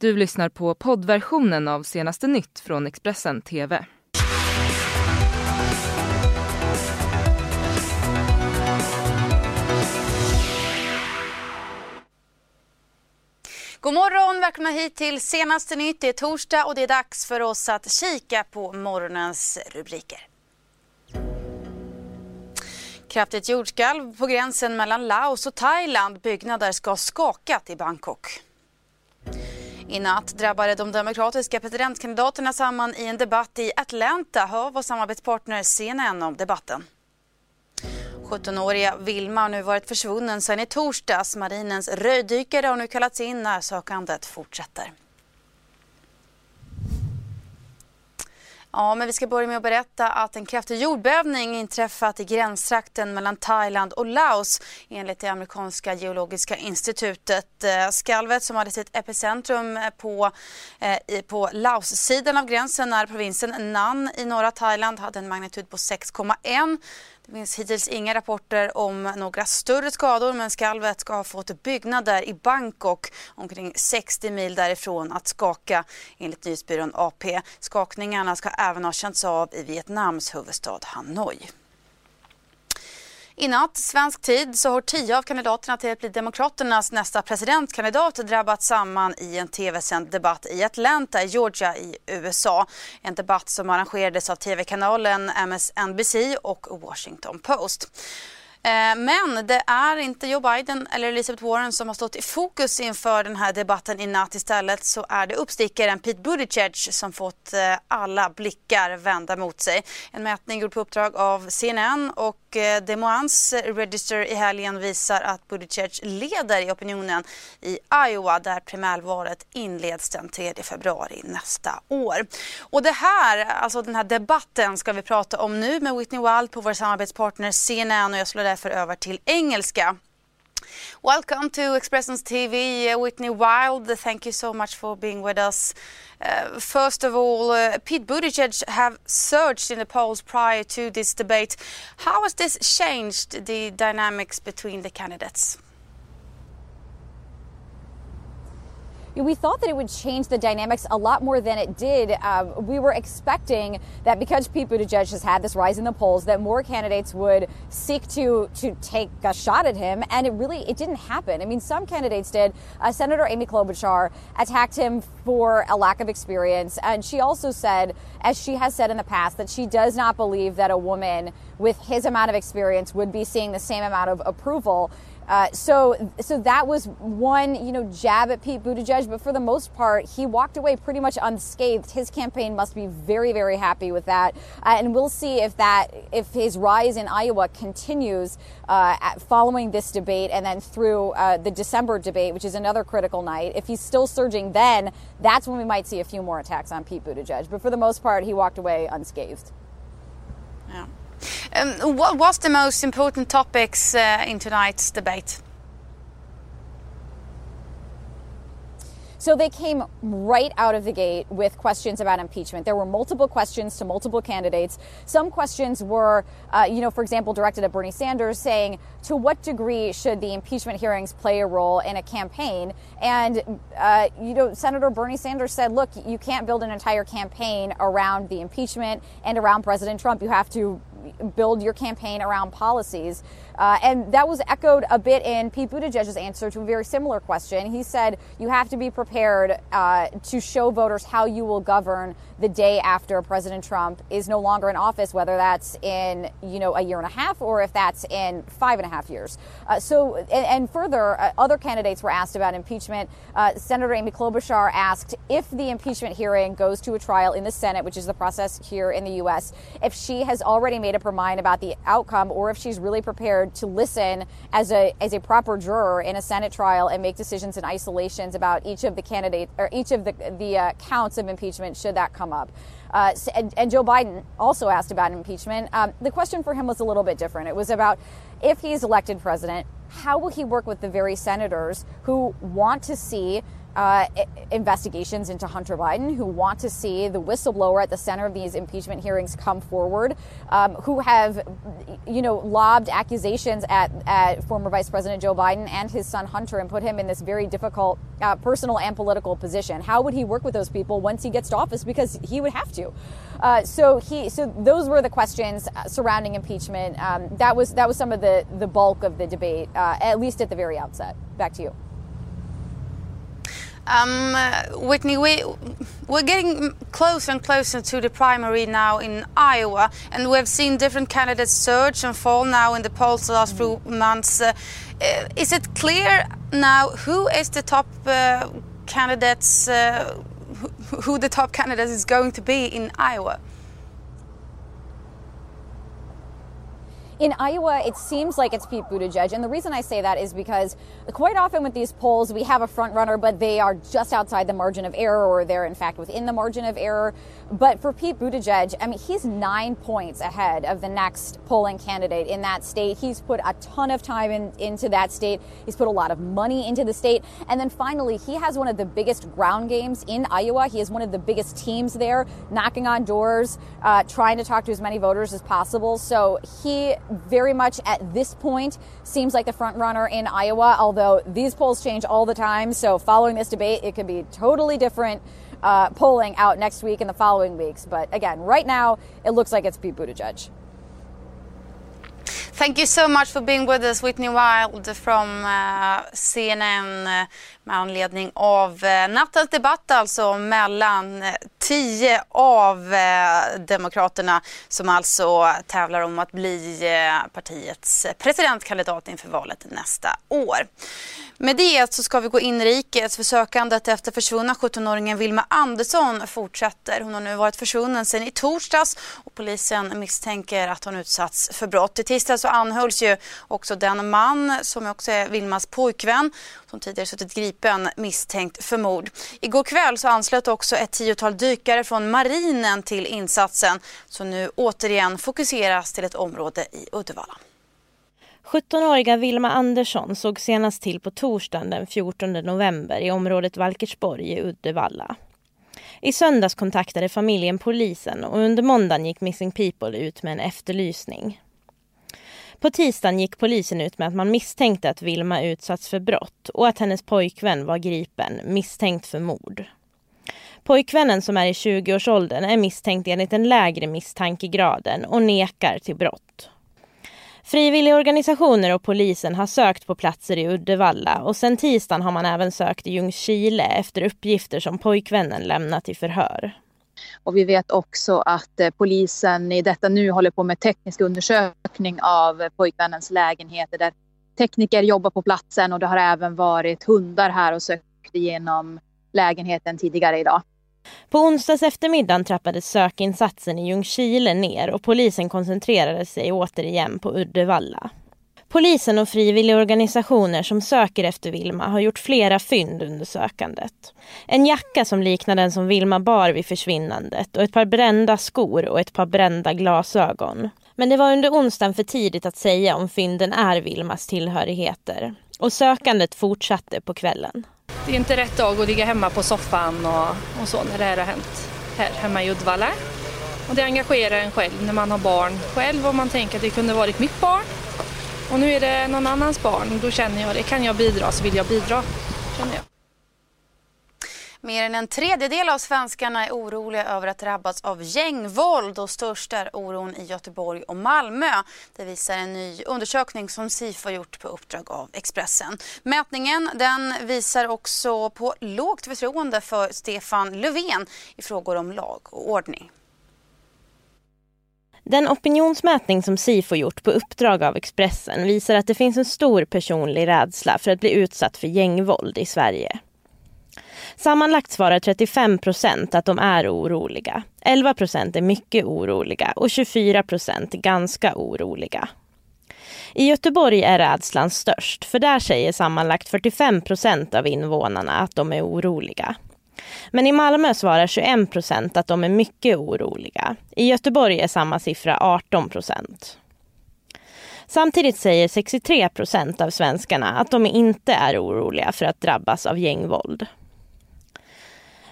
Du lyssnar på poddversionen av senaste nytt från Expressen TV. God morgon, välkomna hit till senaste nytt. Det är torsdag och det är dags för oss att kika på morgonens rubriker. Kraftigt jordskalv på gränsen mellan Laos och Thailand. Byggnader ska ha skakat i Bangkok. I natt drabbade de demokratiska presidentkandidaterna samman i en debatt i Atlanta. Hör vår samarbetspartner CNN om debatten. 17-åriga Vilma har nu varit försvunnen sedan i torsdags. Marinens röjdykare har nu kallats in när sökandet fortsätter. Ja, men vi ska börja med att berätta att en kraftig jordbävning inträffat i gränstrakten mellan Thailand och Laos enligt det amerikanska geologiska institutet. Eh, skalvet som hade sitt epicentrum på, eh, på Laos-sidan av gränsen när provinsen Nan i norra Thailand hade en magnitud på 6,1. Det finns hittills inga rapporter om några större skador men skalvet ska ha fått byggnader i Bangkok omkring 60 mil därifrån att skaka enligt nyhetsbyrån AP. Skakningarna ska även ha känts av i Vietnams huvudstad Hanoi. I natt, svensk tid, så har tio av kandidaterna till att bli Demokraternas nästa presidentkandidat drabbat samman i en tv-sänd debatt i Atlanta i Georgia i USA. En debatt som arrangerades av tv-kanalen MSNBC och Washington Post. Eh, men det är inte Joe Biden eller Elizabeth Warren som har stått i fokus inför den här debatten i natt. Istället så är det uppstickaren Pete Buttigieg som fått eh, alla blickar vända mot sig. En mätning gjord på uppdrag av CNN och eh, Des Moines Register i helgen visar att Buttigieg leder i opinionen i Iowa där primärvalet inleds den 3 februari nästa år. Och det här, alltså den här debatten ska vi prata om nu med Whitney Wild på vår samarbetspartner CNN och jag slår därför över till engelska. Welcome to Expressions TV, Whitney Wild. Thank you so much for being with us. Uh, first of all, uh, Pete Buttigieg have surged in the polls prior to this debate. How has this changed the dynamics between the candidates? We thought that it would change the dynamics a lot more than it did. Um, we were expecting that because Pete Buttigieg has had this rise in the polls, that more candidates would seek to to take a shot at him, and it really it didn't happen. I mean, some candidates did. Uh, Senator Amy Klobuchar attacked him for a lack of experience, and she also said, as she has said in the past, that she does not believe that a woman with his amount of experience would be seeing the same amount of approval. Uh, so, so that was one, you know, jab at Pete Buttigieg. But for the most part, he walked away pretty much unscathed. His campaign must be very, very happy with that, uh, and we'll see if that, if his rise in Iowa continues uh, following this debate, and then through uh, the December debate, which is another critical night. If he's still surging, then that's when we might see a few more attacks on Pete Buttigieg. But for the most part, he walked away unscathed. Um, what was the most important topics uh, in tonight's debate? So they came right out of the gate with questions about impeachment. There were multiple questions to multiple candidates. Some questions were, uh, you know, for example, directed at Bernie Sanders, saying, to what degree should the impeachment hearings play a role in a campaign? And, uh, you know, Senator Bernie Sanders said, look, you can't build an entire campaign around the impeachment and around President Trump. You have to build your campaign around policies. Uh, and that was echoed a bit in Pete Buttigieg's answer to a very similar question. He said you have to be prepared uh, to show voters how you will govern the day after President Trump is no longer in office, whether that's in you know a year and a half or if that's in five and a half years. Uh, so, and, and further, uh, other candidates were asked about impeachment. Uh, Senator Amy Klobuchar asked if the impeachment hearing goes to a trial in the Senate, which is the process here in the U.S., if she has already made up her mind about the outcome or if she's really prepared to listen as a as a proper juror in a Senate trial and make decisions in isolations about each of the candidates or each of the the uh, counts of impeachment should that come up. Uh, and, and, Joe Biden also asked about impeachment. Um, the question for him was a little bit different. It was about if he's elected president, how will he work with the very senators who want to see uh, investigations into Hunter Biden, who want to see the whistleblower at the center of these impeachment hearings come forward, um, who have, you know, lobbed accusations at, at former Vice President Joe Biden and his son Hunter and put him in this very difficult uh, personal and political position. How would he work with those people once he gets to office? Because he would have to. Uh, so he, so those were the questions uh, surrounding impeachment. Um, that was that was some of the the bulk of the debate, uh, at least at the very outset. Back to you. Um, Whitney, we, we're getting closer and closer to the primary now in Iowa, and we have seen different candidates surge and fall now in the polls the last few months. Uh, uh is it clear now who is the top uh, candidates, uh, who the top candidate is going to be in Iowa? In Iowa, it seems like it's Pete Buttigieg. And the reason I say that is because quite often with these polls, we have a front runner, but they are just outside the margin of error, or they're in fact within the margin of error. But for Pete Buttigieg, I mean, he's nine points ahead of the next polling candidate in that state. He's put a ton of time in, into that state. He's put a lot of money into the state. And then finally, he has one of the biggest ground games in Iowa. He has one of the biggest teams there, knocking on doors, uh, trying to talk to as many voters as possible. So he very much at this point seems like the front runner in Iowa, although these polls change all the time. So following this debate, it could be totally different uh, polling out next week and the following weeks. But again, right now, it looks like it's Pete Buttigieg. Thank you so much for being with us, Whitney Wild from uh, CNN med anledning av eh, nattens debatt alltså mellan eh, tio av eh, Demokraterna som alltså tävlar om att bli partiets presidentkandidat inför valet nästa år. Med det så ska vi gå inrikes för sökandet efter försvunna 17-åringen Vilma Andersson fortsätter. Hon har nu varit försvunnen sedan i torsdags och polisen misstänker att hon utsatts för brott. I tisdags så anhölls ju också den man som också är Vilmas pojkvän som tidigare suttit gripen misstänkt för mord. Igår kväll så anslöt också ett tiotal dykare från marinen till insatsen som nu återigen fokuseras till ett område i Uddevalla. 17-åriga Vilma Andersson såg senast till på torsdagen den 14 november i området Valkersborg i Uddevalla. I söndags kontaktade familjen polisen och under måndagen gick Missing People ut med en efterlysning. På tisdagen gick polisen ut med att man misstänkte att Vilma utsatts för brott och att hennes pojkvän var gripen misstänkt för mord. Pojkvännen som är i 20-årsåldern är misstänkt enligt den lägre misstankegraden och nekar till brott. Frivilligorganisationer och polisen har sökt på platser i Uddevalla och sen tisdagen har man även sökt i Ljungskile efter uppgifter som pojkvännen lämnat i förhör. Och vi vet också att eh, polisen i detta nu håller på med teknisk undersökning av eh, pojkvännens lägenheter där tekniker jobbar på platsen och det har även varit hundar här och sökt igenom lägenheten tidigare idag. På onsdags eftermiddagen trappades sökinsatsen i Ljungskile ner och polisen koncentrerade sig återigen på Uddevalla. Polisen och frivilligorganisationer som söker efter Vilma har gjort flera fynd under sökandet. En jacka som liknar den som Vilma bar vid försvinnandet och ett par brända skor och ett par brända glasögon. Men det var under onsdagen för tidigt att säga om fynden är Vilmas tillhörigheter. Och sökandet fortsatte på kvällen. Det är inte rätt dag att ligga hemma på soffan och, och så när det här har hänt här hemma i Uddevalla. Och det engagerar en själv när man har barn själv och man tänker att det kunde varit mitt barn. Och nu är det någon annans barn. Då känner jag det. Kan jag bidra så vill jag bidra. Känner jag. Mer än en tredjedel av svenskarna är oroliga över att drabbas av gängvåld och störst är oron i Göteborg och Malmö. Det visar en ny undersökning som SIFO gjort på uppdrag av Expressen. Mätningen den visar också på lågt förtroende för Stefan Löfven i frågor om lag och ordning. Den opinionsmätning som SIFO gjort på uppdrag av Expressen visar att det finns en stor personlig rädsla för att bli utsatt för gängvåld i Sverige. Sammanlagt svarar 35 procent att de är oroliga. 11 procent är mycket oroliga och 24 procent är ganska oroliga. I Göteborg är rädslan störst, för där säger sammanlagt 45 procent av invånarna att de är oroliga. Men i Malmö svarar 21 procent att de är mycket oroliga. I Göteborg är samma siffra 18 procent. Samtidigt säger 63 procent av svenskarna att de inte är oroliga för att drabbas av gängvåld.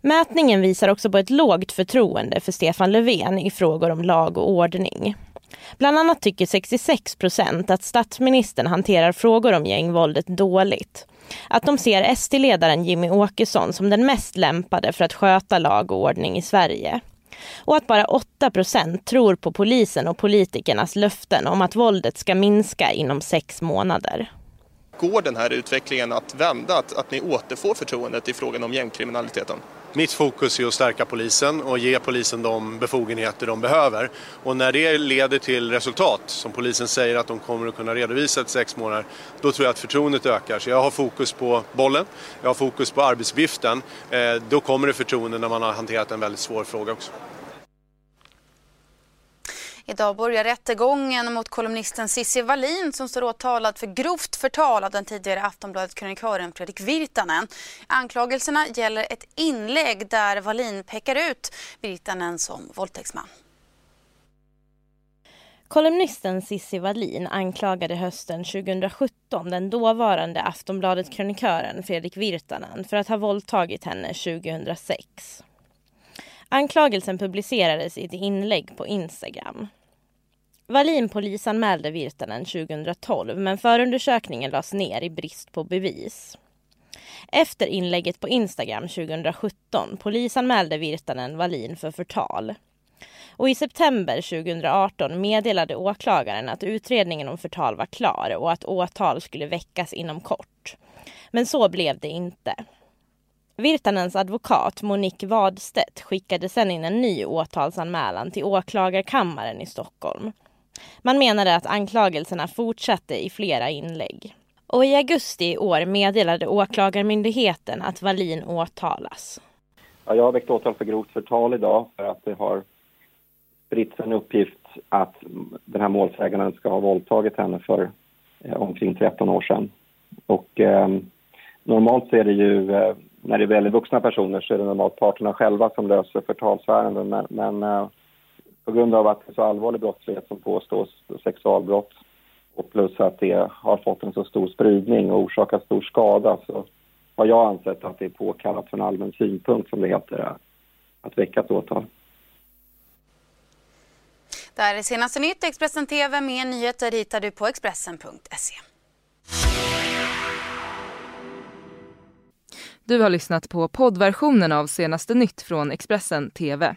Mätningen visar också på ett lågt förtroende för Stefan Löfven i frågor om lag och ordning. Bland annat tycker 66 procent att statsministern hanterar frågor om gängvåldet dåligt. Att de ser SD-ledaren Jimmy Åkesson som den mest lämpade för att sköta lag och ordning i Sverige. Och att bara 8 procent tror på polisen och politikernas löften om att våldet ska minska inom sex månader. Går den här utvecklingen att vända, att, att ni återfår förtroendet i frågan om gängkriminaliteten? Mitt fokus är att stärka polisen och ge polisen de befogenheter de behöver. Och när det leder till resultat, som polisen säger att de kommer att kunna redovisa efter sex månader, då tror jag att förtroendet ökar. Så jag har fokus på bollen, jag har fokus på arbetsuppgiften. Eh, då kommer det förtroende när man har hanterat en väldigt svår fråga också. Idag börjar rättegången mot kolumnisten Cissi Wallin som står åtalad för grovt förtal av den tidigare Aftonbladet-krönikören Fredrik Virtanen. Anklagelserna gäller ett inlägg där Wallin pekar ut Virtanen som våldtäktsman. Kolumnisten Cissi Wallin anklagade hösten 2017 den dåvarande Aftonbladet-krönikören Fredrik Virtanen för att ha våldtagit henne 2006. Anklagelsen publicerades i ett inlägg på Instagram. Wallin polisanmälde Virtanen 2012 men förundersökningen lades ner i brist på bevis. Efter inlägget på Instagram 2017 polisanmälde Virtanen Wallin för förtal. Och i september 2018 meddelade åklagaren att utredningen om förtal var klar och att åtal skulle väckas inom kort. Men så blev det inte. Virtanens advokat Monique Wadstedt skickade sedan in en ny åtalsanmälan till åklagarkammaren i Stockholm. Man menade att anklagelserna fortsatte i flera inlägg. Och i augusti i år meddelade åklagarmyndigheten att Wallin åtalas. Ja, jag har väckt åtal för grovt förtal idag för att det har spritts en uppgift att den här målsäganden ska ha våldtagit henne för eh, omkring 13 år sedan. Och eh, normalt så är det ju eh, när det är väldigt vuxna personer så är det normalt parterna själva som löser förtalsärenden. Men, men eh, på grund av att det är så allvarlig brottslighet som påstås, sexualbrott och plus att det har fått en så stor spridning och orsakat stor skada så har jag ansett att det är påkallat från allmän synpunkt, som det heter, att väcka ett åtal. Det här är senaste nytt. Expressen TV. Mer nyheter hittar du på Expressen.se. Du har lyssnat på poddversionen av senaste nytt från Expressen TV.